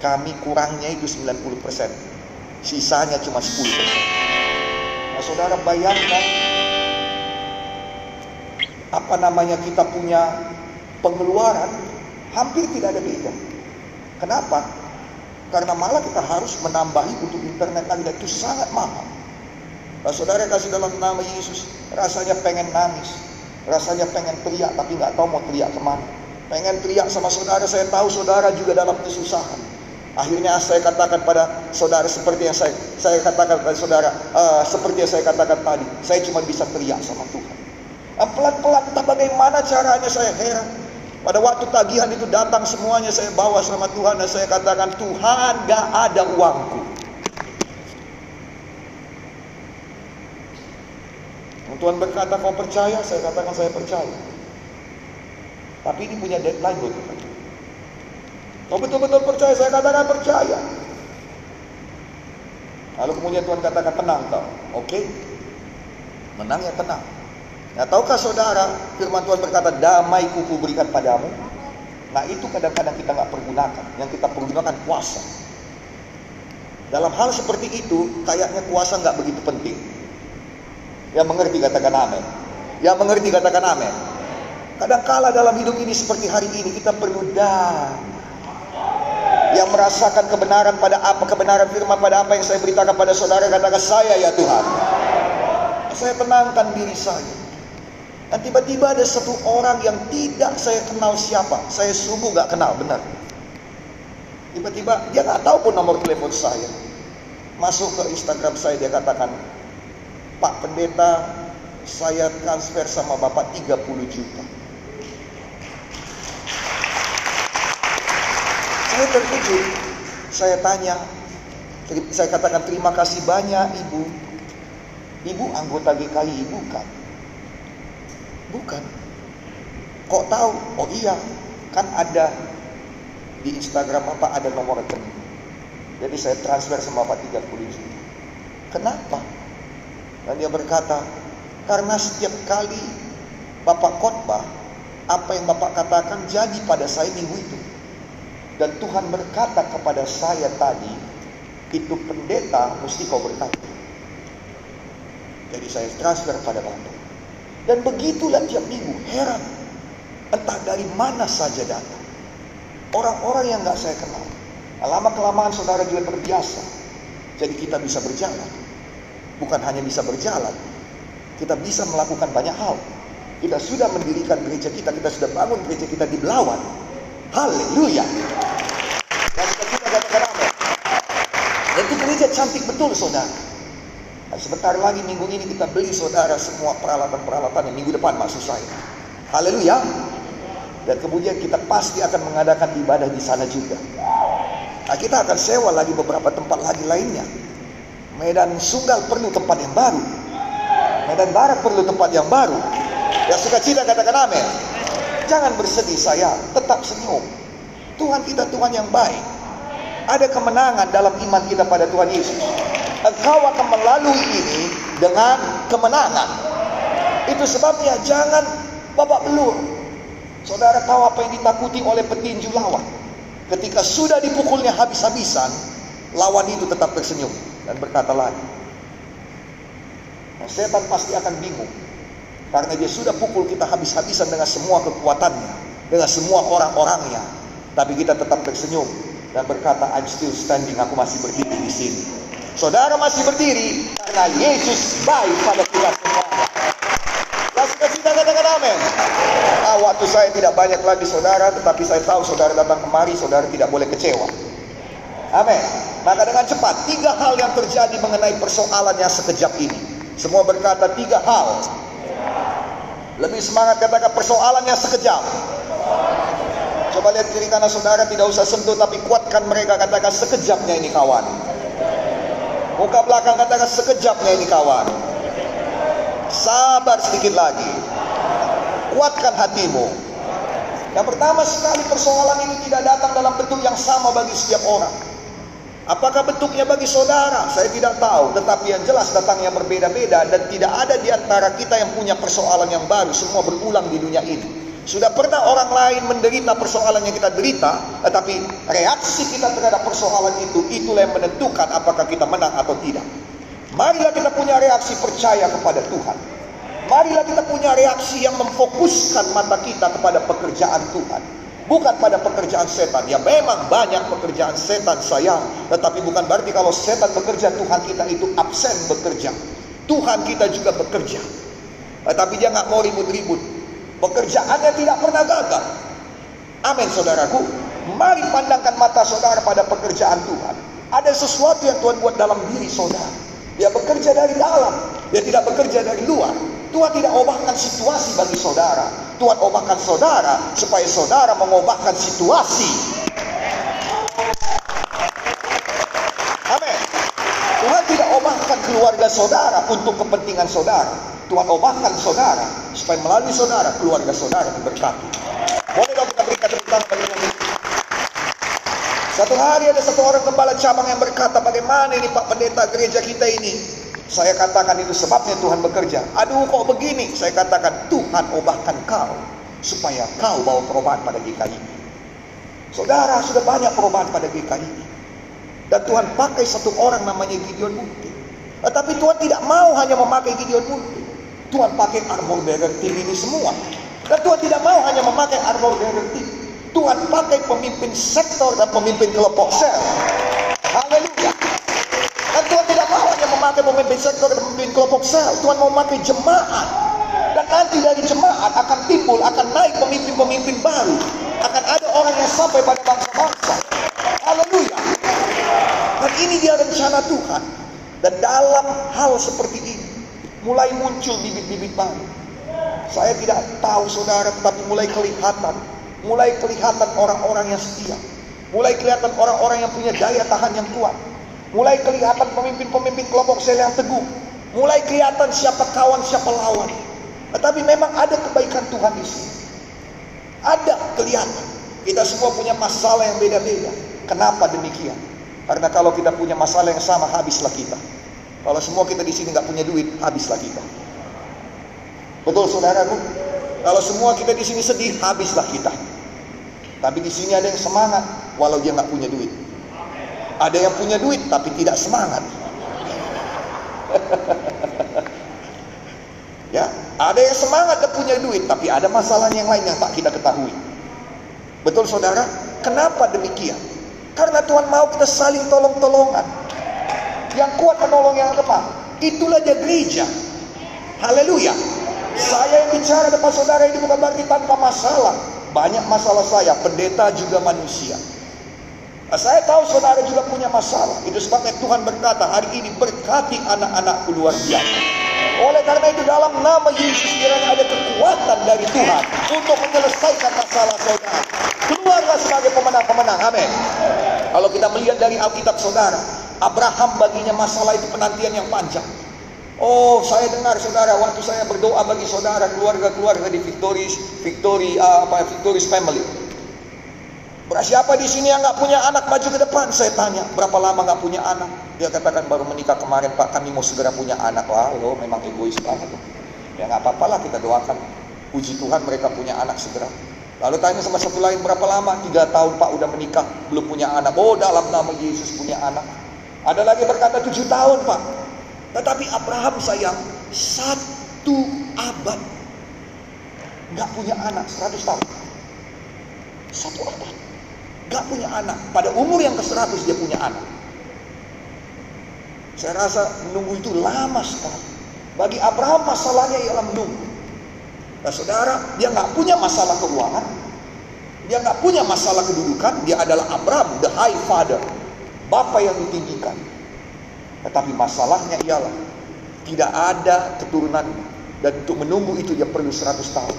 kami kurangnya itu 90%. Sisanya cuma 10%." Nah, Saudara bayangkan apa namanya kita punya pengeluaran hampir tidak ada beda. Kenapa? Karena malah kita harus menambahi untuk internet dan itu sangat mahal. Nah, saudara kasih dalam nama Yesus, rasanya pengen nangis, rasanya pengen teriak tapi nggak tahu mau teriak ke mana. Pengen teriak sama saudara, saya tahu saudara juga dalam kesusahan. Akhirnya saya katakan pada saudara seperti yang saya saya katakan pada saudara, uh, seperti yang saya katakan tadi, saya cuma bisa teriak sama Tuhan. Nah, pelan-pelan entah bagaimana caranya saya heran. Pada waktu tagihan itu datang semuanya saya bawa sama Tuhan dan saya katakan Tuhan gak ada uangku. Tuhan berkata kau percaya, saya katakan saya percaya. Tapi ini punya deadline buat Tuhan. Kau betul-betul percaya, saya katakan percaya. Lalu kemudian Tuhan katakan tenang kau, oke? Menang ya tenang. Nah, tahukah saudara, firman Tuhan berkata, damai kuku berikan padamu. Nah, itu kadang-kadang kita nggak pergunakan. Yang kita pergunakan kuasa. Dalam hal seperti itu, kayaknya kuasa nggak begitu penting. Yang mengerti katakan amin. Yang mengerti katakan amin. Kadang kala dalam hidup ini seperti hari ini, kita perlu damai yang merasakan kebenaran pada apa kebenaran firman pada apa yang saya beritakan pada saudara katakan saya ya Tuhan saya tenangkan diri saya dan tiba-tiba ada satu orang yang tidak saya kenal siapa. Saya sungguh gak kenal, benar. Tiba-tiba dia gak tahu pun nomor telepon saya. Masuk ke Instagram saya, dia katakan, Pak Pendeta, saya transfer sama Bapak 30 juta. Saya terkejut. Saya tanya, saya katakan terima kasih banyak Ibu. Ibu anggota GKI, bukan? Bukan. Kok tahu? Oh iya, kan ada di Instagram Bapak ada nomor rekening. Jadi saya transfer sama Bapak 30 juta. Kenapa? Dan dia berkata, karena setiap kali Bapak khotbah, apa yang Bapak katakan jadi pada saya minggu itu. Dan Tuhan berkata kepada saya tadi, itu pendeta mesti kau berkata. Jadi saya transfer pada Bapak. Dan begitulah tiap minggu, heran. Entah dari mana saja datang. Orang-orang yang nggak saya kenal. Lama kelamaan saudara juga terbiasa. Jadi kita bisa berjalan. Bukan hanya bisa berjalan. Kita bisa melakukan banyak hal. Kita sudah mendirikan gereja kita. Kita sudah bangun gereja kita di Belawan. Haleluya. Dan kita katakan. Dan itu gereja cantik betul saudara. Nah, sebentar lagi minggu ini kita beli saudara semua peralatan-peralatan yang minggu depan maksud saya. Haleluya. Dan kemudian kita pasti akan mengadakan ibadah di sana juga. Nah, kita akan sewa lagi beberapa tempat lagi lainnya. Medan Sunggal perlu tempat yang baru. Medan Barat perlu tempat yang baru. Ya suka cita katakan amin. Jangan bersedih saya, tetap senyum. Tuhan kita Tuhan yang baik. Ada kemenangan dalam iman kita pada Tuhan Yesus engkau akan melalui ini dengan kemenangan. Itu sebabnya jangan babak belur. Saudara tahu apa yang ditakuti oleh petinju lawan? Ketika sudah dipukulnya habis-habisan, lawan itu tetap tersenyum dan berkata lagi. Nah, setan pasti akan bingung. Karena dia sudah pukul kita habis-habisan dengan semua kekuatannya. Dengan semua orang-orangnya. Tapi kita tetap tersenyum. Dan berkata, I'm still standing. Aku masih berdiri di sini. Saudara masih berdiri. Karena Yesus baik pada kita semua. Kasih kita katakan amin. Ah, waktu saya tidak banyak lagi saudara. Tetapi saya tahu saudara datang kemari. Saudara tidak boleh kecewa. Amin. Maka dengan cepat. Tiga hal yang terjadi mengenai persoalan yang sekejap ini. Semua berkata tiga hal. Lebih semangat katakan persoalannya sekejap. Coba lihat kiri kanan saudara tidak usah sentuh tapi kuatkan mereka katakan sekejapnya ini kawan. Muka belakang katakan sekejapnya ini kawan. Sabar sedikit lagi. Kuatkan hatimu. Yang pertama sekali persoalan ini tidak datang dalam bentuk yang sama bagi setiap orang. Apakah bentuknya bagi saudara? Saya tidak tahu. Tetapi yang jelas datangnya berbeda-beda dan tidak ada di antara kita yang punya persoalan yang baru. Semua berulang di dunia ini. Sudah pernah orang lain menderita persoalan yang kita derita, tetapi reaksi kita terhadap persoalan itu, itulah yang menentukan apakah kita menang atau tidak. Marilah kita punya reaksi percaya kepada Tuhan. Marilah kita punya reaksi yang memfokuskan mata kita kepada pekerjaan Tuhan bukan pada pekerjaan setan. Ya memang banyak pekerjaan setan sayang, tetapi bukan berarti kalau setan bekerja Tuhan kita itu absen bekerja. Tuhan kita juga bekerja. Tetapi dia nggak mau ribut-ribut. Pekerjaannya tidak pernah gagal. Amin saudaraku. Mari pandangkan mata saudara pada pekerjaan Tuhan. Ada sesuatu yang Tuhan buat dalam diri saudara. Dia bekerja dari dalam. Dia tidak bekerja dari luar. Tuhan tidak ubahkan situasi bagi saudara. Tuhan ubahkan saudara supaya saudara mengubahkan situasi. Amin. Tuhan tidak ubahkan keluarga saudara untuk kepentingan saudara. Tuhan ubahkan saudara supaya melalui saudara keluarga saudara diberkati. Boleh dong kita berikan tepuk tangan bagi Satu hari ada satu orang gembala cabang yang berkata, bagaimana ini Pak Pendeta gereja kita ini? Saya katakan itu sebabnya Tuhan bekerja. Aduh kok begini? Saya katakan Tuhan ubahkan kau supaya kau bawa perubahan pada GKI. Saudara sudah banyak perubahan pada GKI. Dan Tuhan pakai satu orang namanya Gideon Munti. Tetapi Tuhan tidak mau hanya memakai Gideon Munti. Tuhan pakai armor bearer team ini semua. Dan Tuhan tidak mau hanya memakai armor bearer team. Tuhan pakai pemimpin sektor dan pemimpin kelompok sel. Haleluya. Dan Tuhan tidak mau hanya memakai pemimpin sektor dan pemimpin kelompok sel. Tuhan mau memakai jemaat. Dan nanti dari jemaat akan timbul, akan naik pemimpin-pemimpin baru. Akan ada orang yang sampai pada bangsa-bangsa. Haleluya. Dan ini dia rencana Tuhan. Dan dalam hal seperti ini, mulai muncul bibit-bibit baru. Saya tidak tahu saudara, tetapi mulai kelihatan. Mulai kelihatan orang-orang yang setia. Mulai kelihatan orang-orang yang punya daya tahan yang kuat Mulai kelihatan pemimpin-pemimpin kelompok sel yang teguh. Mulai kelihatan siapa kawan, siapa lawan. Tetapi memang ada kebaikan Tuhan di sini. Ada kelihatan. Kita semua punya masalah yang beda-beda. Kenapa demikian? Karena kalau kita punya masalah yang sama, habislah kita. Kalau semua kita di sini nggak punya duit, habislah kita. Betul saudaraku? Kalau semua kita di sini sedih, habislah kita. Tapi di sini ada yang semangat, walau dia nggak punya duit. Ada yang punya duit tapi tidak semangat. ya, ada yang semangat dan punya duit tapi ada masalah yang lain yang tak kita ketahui. Betul saudara? Kenapa demikian? Karena Tuhan mau kita saling tolong-tolongan. Yang kuat menolong yang lemah. Itulah dia gereja. Haleluya. Saya yang bicara depan saudara ini bukan berarti tanpa masalah. Banyak masalah saya, pendeta juga manusia. Nah, saya tahu saudara juga punya masalah. Itu sebabnya Tuhan berkata, hari ini berkati anak-anakku luar biasa. Oleh karena itu dalam nama Yesus kiranya ada kekuatan dari Tuhan untuk menyelesaikan masalah saudara. Keluarlah sebagai pemenang-pemenang. Amin. Kalau kita melihat dari Alkitab saudara, Abraham baginya masalah itu penantian yang panjang. Oh, saya dengar saudara waktu saya berdoa bagi saudara keluarga-keluarga di Victoris, Victory, uh, apa Victoris family. Siapa di sini yang nggak punya anak maju ke depan? Saya tanya, berapa lama nggak punya anak? Dia katakan baru menikah kemarin Pak, kami mau segera punya anak. Wah, lo memang egois banget. Ya nggak apa-apa lah kita doakan. Puji Tuhan mereka punya anak segera. Lalu tanya sama satu lain berapa lama? Tiga tahun pak udah menikah, belum punya anak. Oh dalam nama Yesus punya anak. Ada lagi berkata tujuh tahun pak. Tetapi Abraham sayang satu abad nggak punya anak seratus tahun. Satu abad nggak punya anak. Pada umur yang ke seratus dia punya anak. Saya rasa menunggu itu lama sekali. Bagi Abraham masalahnya ialah menunggu. Nah saudara, dia nggak punya masalah keuangan. Dia nggak punya masalah kedudukan. Dia adalah Abraham, the high father. Bapak yang ditinggikan. Tetapi masalahnya ialah tidak ada keturunan dan untuk menunggu itu dia perlu 100 tahun.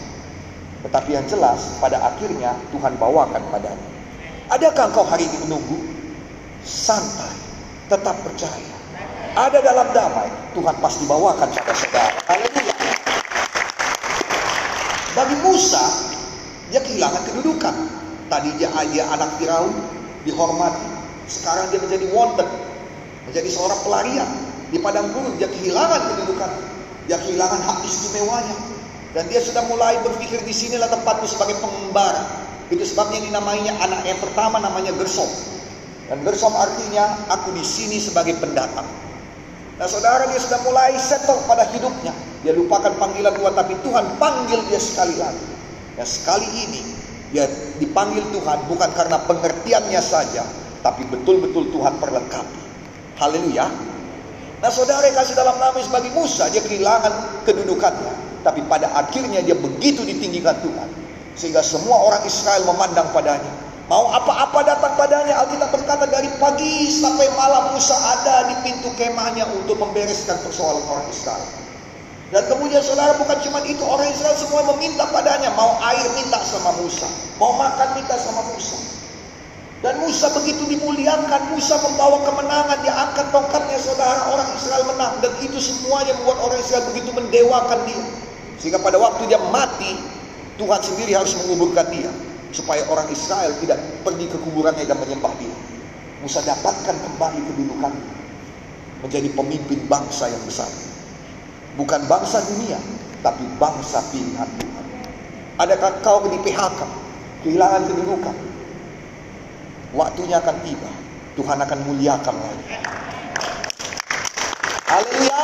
Tetapi yang jelas pada akhirnya Tuhan bawakan padanya. Adakah engkau hari ini menunggu? Santai, tetap percaya. Ada dalam damai, Tuhan pasti bawakan pada saudara. Haleluya. Bagi Musa, dia kehilangan kedudukan. Tadi dia, dia anak Firaun, dihormati. Sekarang dia menjadi wanted, menjadi seorang pelarian. Di padang gurun dia kehilangan kedudukan. Dia kehilangan hak istimewanya. Dan dia sudah mulai berpikir di sinilah tempatku sebagai pengembara. Itu sebabnya ini namanya anak yang pertama namanya Gersom. Dan Gersom artinya aku di sini sebagai pendatang. Nah saudara dia sudah mulai settle pada hidupnya. Dia lupakan panggilan Tuhan tapi Tuhan panggil dia sekali lagi. Dan sekali ini dia dipanggil Tuhan bukan karena pengertiannya saja. Tapi betul-betul Tuhan perlengkapi. Haleluya. Nah saudara yang kasih dalam nama sebagai Musa dia kehilangan kedudukannya. Tapi pada akhirnya dia begitu ditinggikan Tuhan. Sehingga semua orang Israel memandang padanya. Mau apa-apa datang padanya. Alkitab berkata dari pagi sampai malam Musa ada di pintu kemahnya untuk membereskan persoalan orang Israel. Dan kemudian saudara bukan cuma itu orang Israel semua meminta padanya. Mau air minta sama Musa. Mau makan minta sama Musa. Dan Musa begitu dimuliakan, Musa membawa kemenangan, dia angkat tongkatnya saudara, orang Israel menang. Dan itu semuanya membuat orang Israel begitu mendewakan dia. Sehingga pada waktu dia mati, Tuhan sendiri harus menguburkan dia. Supaya orang Israel tidak pergi ke kuburannya dan menyembah dia. Musa dapatkan kembali kedudukan menjadi pemimpin bangsa yang besar. Bukan bangsa dunia, tapi bangsa pilihan Tuhan. Adakah kau di PHK, kehilangan kedudukan? Waktunya akan tiba, Tuhan akan muliakan lagi. Haleluya.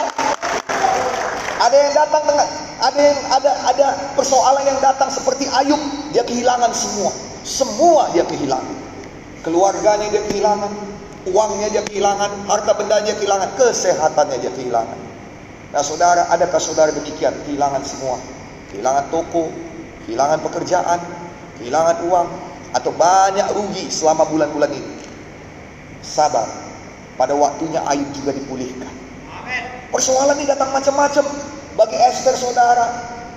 Ada yang datang dengan ada yang ada ada persoalan yang datang seperti Ayub, dia kehilangan semua. Semua dia kehilangan. Keluarganya dia kehilangan, uangnya dia kehilangan, harta benda dia kehilangan, kesehatannya dia kehilangan. Nah, saudara, adakah saudara demikian? Kehilangan semua. Kehilangan toko, kehilangan pekerjaan, kehilangan uang, atau banyak rugi selama bulan-bulan ini. Sabar. Pada waktunya Ayub juga dipulihkan. Persoalan ini datang macam-macam. Bagi Esther saudara,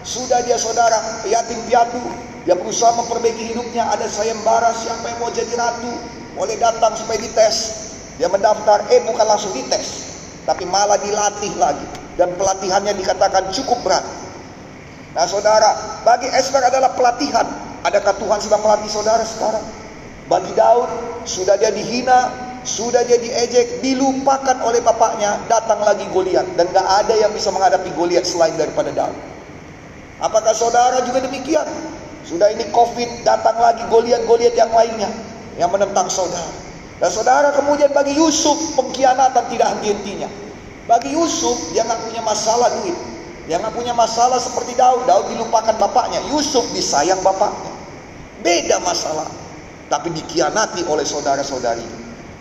sudah dia saudara yatim piatu, dia berusaha memperbaiki hidupnya. Ada sayembara siapa yang mau jadi ratu, boleh datang supaya dites. Dia mendaftar, eh bukan langsung dites, tapi malah dilatih lagi. Dan pelatihannya dikatakan cukup berat. Nah saudara, bagi Esther adalah pelatihan. Adakah Tuhan sudah melatih saudara sekarang? Bagi Daud, sudah dia dihina, sudah dia diejek, dilupakan oleh bapaknya, datang lagi Goliat dan gak ada yang bisa menghadapi Goliat selain daripada Daud. Apakah saudara juga demikian? Sudah ini Covid, datang lagi Goliat-Goliat yang lainnya yang menentang saudara. Dan saudara kemudian bagi Yusuf pengkhianatan tidak henti-hentinya. Bagi Yusuf dia nggak punya masalah duit, dia nggak punya masalah seperti Daud. Daud dilupakan bapaknya, Yusuf disayang bapaknya. Beda masalah, tapi dikhianati oleh saudara-saudari.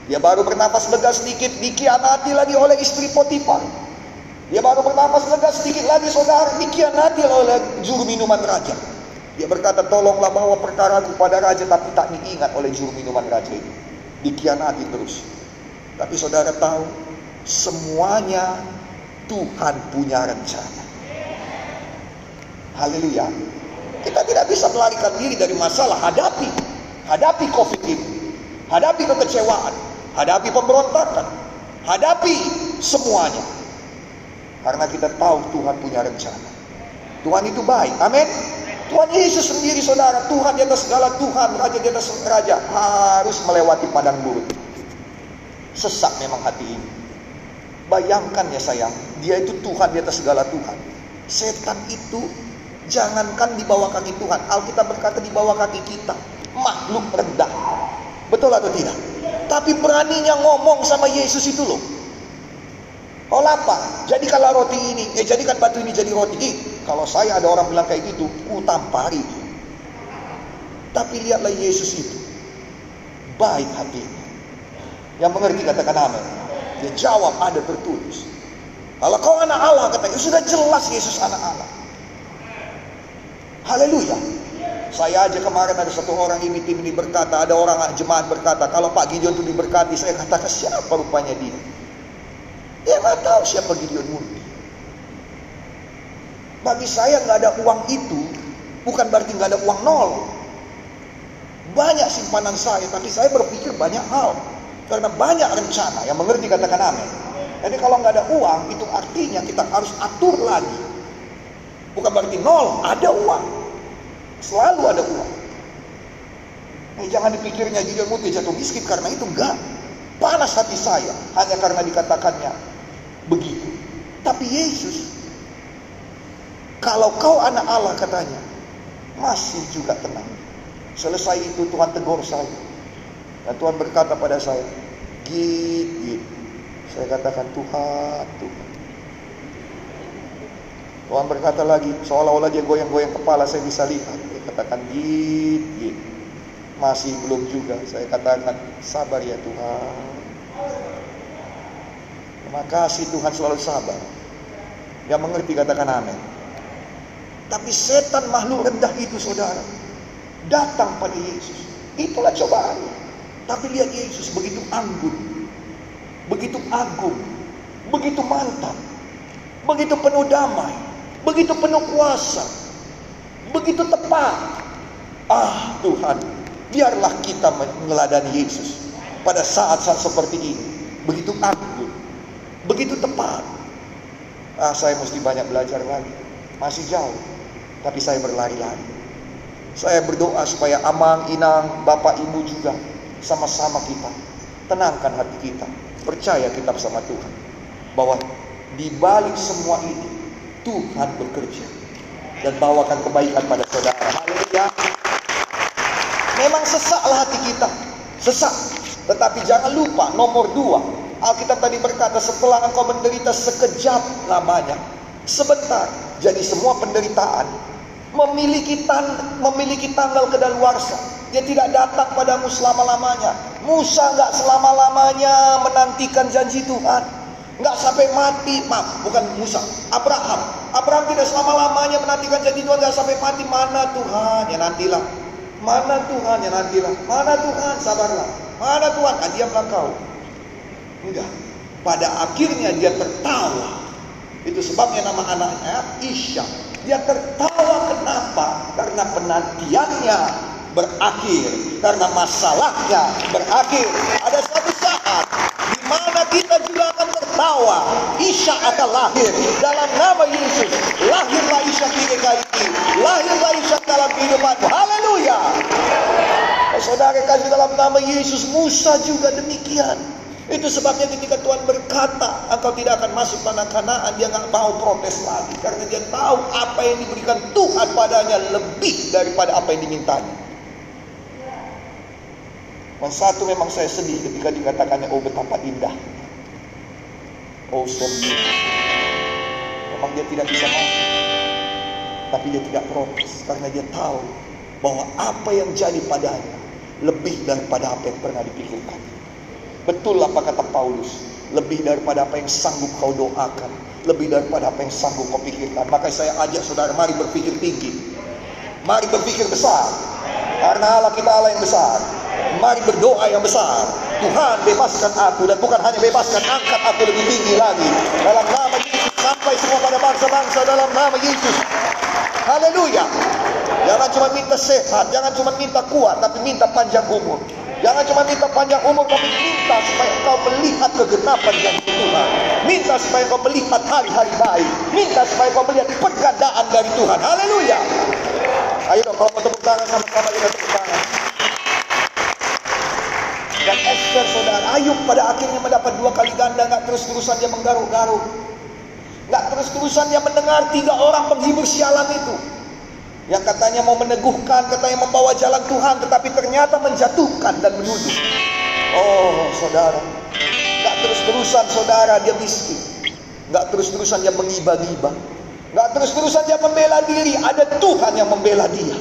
Dia baru bernafas lega sedikit, dikhianati lagi oleh istri Potifar. Dia baru bernafas lega sedikit lagi saudara, dikhianati oleh juru minuman raja. Dia berkata, tolonglah bawa perkara kepada raja, tapi tak diingat oleh juru minuman raja itu. Dikhianati terus. Tapi saudara tahu, semuanya Tuhan punya rencana. Haleluya. Kita tidak bisa melarikan diri dari masalah. Hadapi. Hadapi COVID ini. Hadapi kekecewaan. Hadapi pemberontakan. Hadapi semuanya. Karena kita tahu Tuhan punya rencana. Tuhan itu baik. Amin. Tuhan Yesus sendiri saudara. Tuhan di atas segala Tuhan. Raja di atas raja. Harus melewati padang gurun. Sesak memang hati ini. Bayangkan ya sayang. Dia itu Tuhan di atas segala Tuhan. Setan itu Jangankan di bawah kaki Tuhan, Alkitab berkata di bawah kaki kita, makhluk rendah. Betul atau tidak? Tapi beraninya ngomong sama Yesus itu loh. Oh lapar, jadikanlah roti ini, eh jadikan batu ini jadi roti. Ih, kalau saya ada orang bilang kayak gitu, ku tampari. Tapi lihatlah Yesus itu, baik hatinya. Yang mengerti katakan amin. Dia jawab ada tertulis. Kalau kau anak Allah katanya, sudah jelas Yesus anak Allah. Haleluya. Saya aja kemarin ada satu orang ini tim ini berkata, ada orang jemaat berkata, kalau Pak Gideon itu diberkati, saya katakan siapa rupanya dia? Dia nggak tahu siapa Gideon Murni. Bagi saya nggak ada uang itu, bukan berarti nggak ada uang nol. Banyak simpanan saya, tapi saya berpikir banyak hal. Karena banyak rencana yang mengerti katakan amin. Jadi kalau nggak ada uang, itu artinya kita harus atur lagi. Bukan berarti nol, ada uang. Selalu ada uang. Eh, jangan dipikirnya Gideon Murni jatuh miskin karena itu enggak. Panas hati saya hanya karena dikatakannya begitu. Tapi Yesus, kalau kau anak Allah katanya, masih juga tenang. Selesai itu Tuhan tegur saya. Dan Tuhan berkata pada saya, git. Saya katakan Tuhan, Tuhan. Tuhan berkata lagi, seolah-olah dia goyang-goyang kepala, saya bisa lihat. Katakan git, git. Masih belum juga. Saya katakan, sabar ya Tuhan. Terima kasih Tuhan selalu sabar. Yang mengerti katakan amin. Tapi setan makhluk rendah itu saudara. Datang pada Yesus. Itulah cobaan. Tapi lihat Yesus begitu anggun. Begitu agung. Begitu mantap. Begitu penuh damai. Begitu penuh kuasa. Begitu tepat. Ah Tuhan. Biarlah kita meneladani Yesus. Pada saat-saat seperti ini. Begitu agung. Begitu tepat. Ah, saya mesti banyak belajar lagi. Masih jauh. Tapi saya berlari-lari. Saya berdoa supaya Amang, Inang, Bapak, Ibu juga sama-sama kita tenangkan hati kita. Percaya kita bersama Tuhan. Bahwa di balik semua ini Tuhan bekerja dan bawakan kebaikan pada saudara. Haleluya. Memang sesaklah hati kita. Sesak. Tetapi jangan lupa nomor dua. Alkitab tadi berkata setelah engkau menderita sekejap lamanya. Sebentar. Jadi semua penderitaan memiliki tan memiliki tanggal kedaluarsa. Dia tidak datang padamu selama-lamanya. Musa nggak selama-lamanya menantikan janji Tuhan. Nggak sampai mati, maaf, bukan Musa. Abraham. Abraham tidak selama-lamanya menantikan janji Tuhan, nggak sampai mati. Mana Tuhan? Ya nantilah. Mana Tuhan? Ya nantilah. Mana Tuhan? Sabarlah. Mana Tuhan? Ah, diamlah kau. Enggak. Pada akhirnya dia tertawa. Itu sebabnya nama anaknya Isya. Dia tertawa kenapa? Karena penantiannya berakhir. Karena masalahnya berakhir. Ada suatu saat mana kita juga akan tertawa. Isya akan lahir dalam nama Yesus. Lahirlah Isya di GKI. Lahirlah Isya dalam kehidupanmu. Haleluya. Oh, saudara kasih dalam nama Yesus. Musa juga demikian. Itu sebabnya ketika Tuhan berkata, engkau tidak akan masuk tanah kanaan, dia nggak mau protes lagi. Karena dia tahu apa yang diberikan Tuhan padanya lebih daripada apa yang dimintanya. Dan satu memang saya sedih ketika dikatakannya, oh betapa indah. Oh so Memang dia tidak bisa masuk. Tapi dia tidak protes. Karena dia tahu bahwa apa yang jadi padanya lebih daripada apa yang pernah dipikirkan. Betul apa kata Paulus. Lebih daripada apa yang sanggup kau doakan. Lebih daripada apa yang sanggup kau pikirkan. Maka saya ajak saudara mari berpikir tinggi. Mari berpikir besar. Karena Allah kita Allah yang besar. Mari berdoa yang besar. Tuhan bebaskan aku dan bukan hanya bebaskan, angkat aku lebih tinggi lagi. Dalam nama Yesus sampai semua pada bangsa-bangsa dalam nama Yesus. Haleluya. Jangan cuma minta sehat, jangan cuma minta kuat, tapi minta panjang umur. Jangan cuma minta panjang umur, tapi minta supaya engkau melihat kegenapan janji Tuhan. Minta supaya engkau melihat hari-hari baik. Minta supaya engkau melihat pergandaan dari Tuhan. Haleluya. Ayo dong, kalau mau tepuk tangan sama-sama kita tepuk tangan. Dan Esther saudara Ayub pada akhirnya mendapat dua kali ganda nggak terus-terusan dia menggaruk-garuk nggak terus-terusan dia mendengar tiga orang penghibur sialan itu Yang katanya mau meneguhkan, katanya membawa jalan Tuhan, tetapi ternyata menjatuhkan dan menuduh. Oh, saudara, nggak terus-terusan saudara dia miskin, nggak terus-terusan dia mengiba-giba, nggak terus-terusan dia membela diri. Ada Tuhan yang membela dia.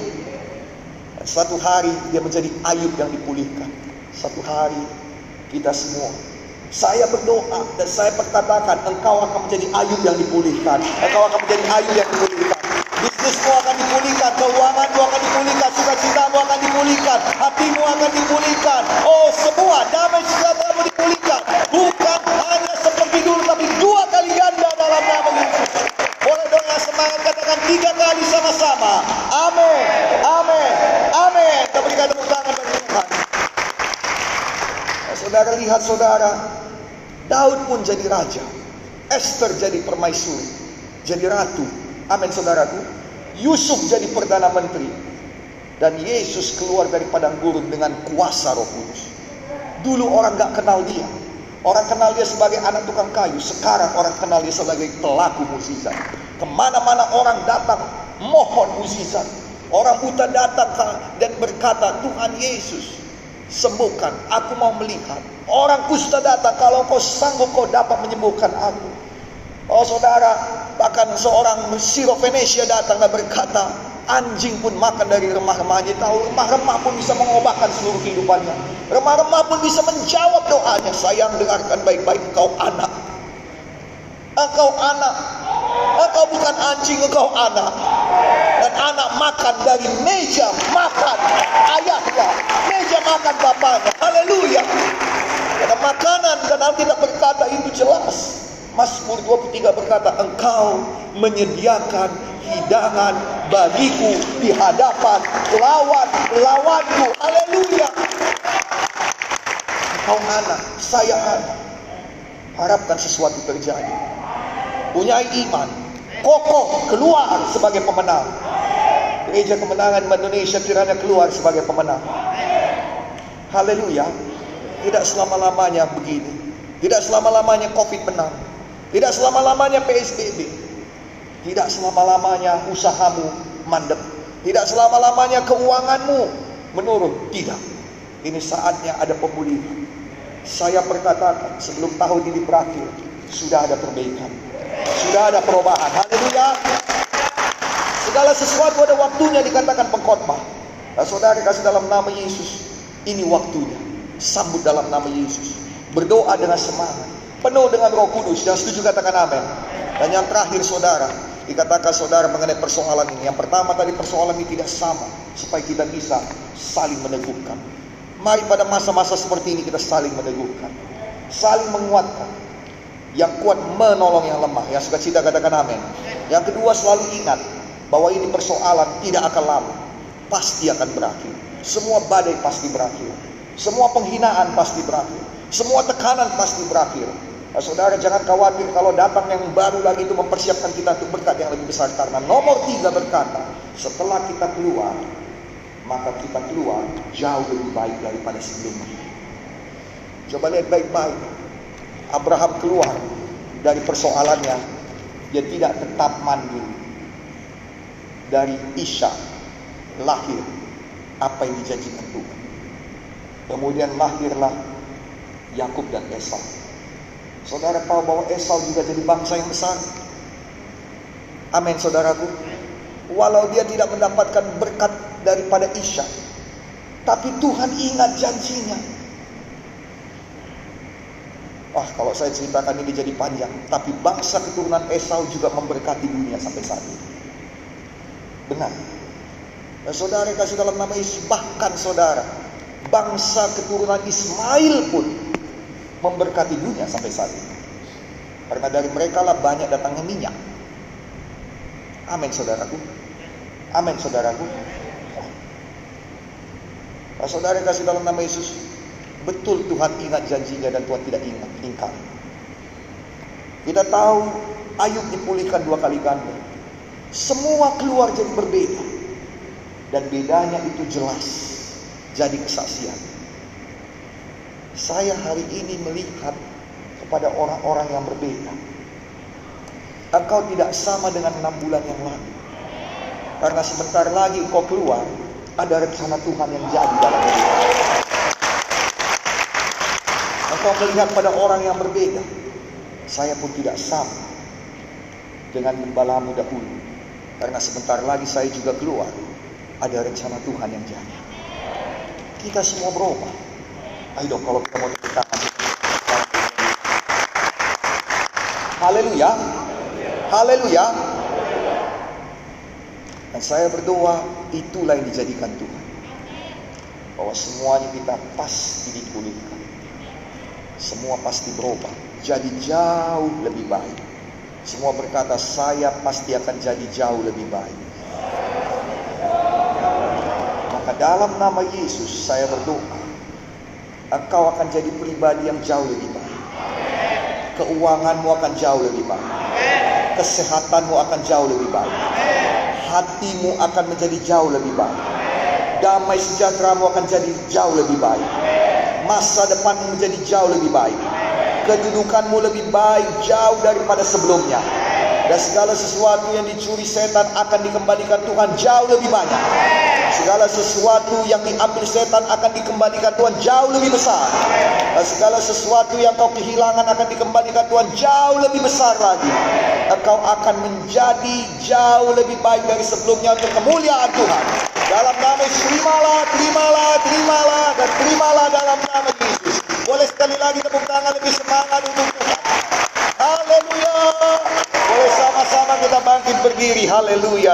Dan suatu hari dia menjadi Ayub yang dipulihkan. Satu hari kita semua saya berdoa dan saya perkatakan engkau akan menjadi Ayub yang dipulihkan. Engkau akan menjadi Ayub yang dipulihkan. Bisnismu akan dipulihkan, keuanganmu akan dipulihkan, sukacitamu akan dipulihkan, hatimu akan dipulihkan. Oh, semua damai sejahtera dipulihkan. Bukan hanya seperti dulu, tapi dua kali ganda dalam nama Yesus. Boleh dong semangat katakan tiga kali sama-sama. Amin, amin, amin. Kita berikan tepuk tangan bagi Tuhan. Saudara lihat saudara, Daud pun jadi raja. Esther jadi permaisuri, jadi ratu. Amin saudaraku. Yusuf jadi perdana menteri. Dan Yesus keluar dari padang gurun dengan kuasa roh kudus. Dulu orang gak kenal dia. Orang kenal dia sebagai anak tukang kayu. Sekarang orang kenal dia sebagai pelaku mukjizat. Ke mana-mana orang datang mohon mukjizat. Orang buta datang dan berkata, Tuhan Yesus, sembuhkan. Aku mau melihat. Orang kusta datang, kalau kau sanggup kau dapat menyembuhkan aku. Oh saudara, bahkan seorang Venesia datang dan berkata, anjing pun makan dari remah-remahnya. Tahu remah-remah pun bisa mengubahkan seluruh kehidupannya. Remah-remah pun bisa menjawab doanya. Sayang dengarkan baik-baik kau anak. Engkau anak. Engkau bukan anjing, engkau anak. Dan anak makan dari meja makan ayahnya. Meja makan bapaknya. Haleluya. Karena makanan dan Alkitab berkata itu jelas. Mazmur 23 berkata, Engkau menyediakan hidangan bagiku di hadapan lawan-lawanku. Haleluya. Engkau anak, saya anak. Harapkan sesuatu terjadi. Punya iman. Kokoh keluar sebagai pemenang. Gereja kemenangan Indonesia kiranya keluar sebagai pemenang. Haleluya. Tidak selama-lamanya begini. Tidak selama-lamanya COVID menang. Tidak selama-lamanya PSBB. Tidak selama-lamanya usahamu mandek. Tidak selama-lamanya keuanganmu menurun. Tidak. Ini saatnya ada pemulihan. Saya perkatakan sebelum tahun ini berakhir, sudah ada perbaikan. Sudah ada perubahan. Haleluya. Segala sesuatu ada waktunya dikatakan pengkhotbah. Nah, saudara kasih dalam nama Yesus. Ini waktunya. Sambut dalam nama Yesus. Berdoa dengan semangat penuh dengan roh kudus. Yang setuju katakan amin. Dan yang terakhir saudara, dikatakan saudara mengenai persoalan ini. Yang pertama tadi persoalan ini tidak sama. Supaya kita bisa saling meneguhkan. Mari pada masa-masa seperti ini kita saling meneguhkan. Saling menguatkan. Yang kuat menolong yang lemah. Yang suka cita katakan amin. Yang kedua selalu ingat. Bahwa ini persoalan tidak akan lama. Pasti akan berakhir. Semua badai pasti berakhir. Semua penghinaan pasti berakhir. Semua tekanan pasti berakhir. Nah, saudara jangan khawatir kalau datang yang baru lagi itu mempersiapkan kita untuk berkat yang lebih besar. Karena nomor tiga berkata, setelah kita keluar, maka kita keluar jauh lebih baik daripada sebelumnya. Coba lihat baik-baik. Abraham keluar dari persoalannya. Dia tidak tetap mandul. Dari Isya lahir apa yang dijanjikan Tuhan. Kemudian lahirlah Yakub dan Esau. Saudara tahu bahwa Esau juga jadi bangsa yang besar. Amin saudaraku. Walau dia tidak mendapatkan berkat daripada Isya. Tapi Tuhan ingat janjinya. Wah kalau saya ceritakan ini jadi panjang. Tapi bangsa keturunan Esau juga memberkati dunia sampai saat ini. Benar. Dan saudara kasih dalam nama Yesus. Bahkan saudara. Bangsa keturunan Ismail pun memberkati dunia sampai saat ini. Karena dari mereka lah banyak datangnya minyak. Amin saudaraku. Amin saudaraku. Nah, saudara kasih dalam nama Yesus. Betul Tuhan ingat janjinya dan Tuhan tidak ingat ingkar. Kita tahu Ayub dipulihkan dua kali ganda. Semua keluar jadi berbeda. Dan bedanya itu jelas. Jadi kesaksian. Saya hari ini melihat kepada orang-orang yang berbeda. Engkau tidak sama dengan enam bulan yang lalu. Karena sebentar lagi engkau keluar, ada rencana Tuhan yang jadi dalam hidup. Engkau melihat pada orang yang berbeda. Saya pun tidak sama dengan gembalamu dahulu. Karena sebentar lagi saya juga keluar. Ada rencana Tuhan yang jadi. Kita semua berubah. Ayo dong kalau kita mau tangan. Haleluya. Haleluya. Dan saya berdoa itulah yang dijadikan Tuhan. Bahwa semuanya kita pasti dipulihkan. Semua pasti berubah. Jadi jauh lebih baik. Semua berkata saya pasti akan jadi jauh lebih baik. Maka dalam nama Yesus saya berdoa. Engkau akan jadi pribadi yang jauh lebih baik. Keuanganmu akan jauh lebih baik. Kesehatanmu akan jauh lebih baik hatimu akan menjadi jauh lebih baik. Damai sejahteramu akan jadi jauh lebih baik. Masa depanmu menjadi jauh lebih baik. Kedudukanmu lebih baik jauh daripada sebelumnya. Dan segala sesuatu yang dicuri setan akan dikembalikan Tuhan jauh lebih banyak. Segala sesuatu yang diambil setan akan dikembalikan Tuhan jauh lebih besar. Dan segala sesuatu yang kau kehilangan akan dikembalikan Tuhan jauh lebih besar lagi. Engkau akan menjadi jauh lebih baik dari sebelumnya untuk kemuliaan Tuhan. Dalam nama Yesus, terimalah, terimalah, terimalah, dan terimalah dalam nama Yesus. Boleh sekali lagi tepuk tangan lebih semangat untuk Tuhan. Haleluya. Boleh sama-sama kita bangkit berdiri. Haleluya.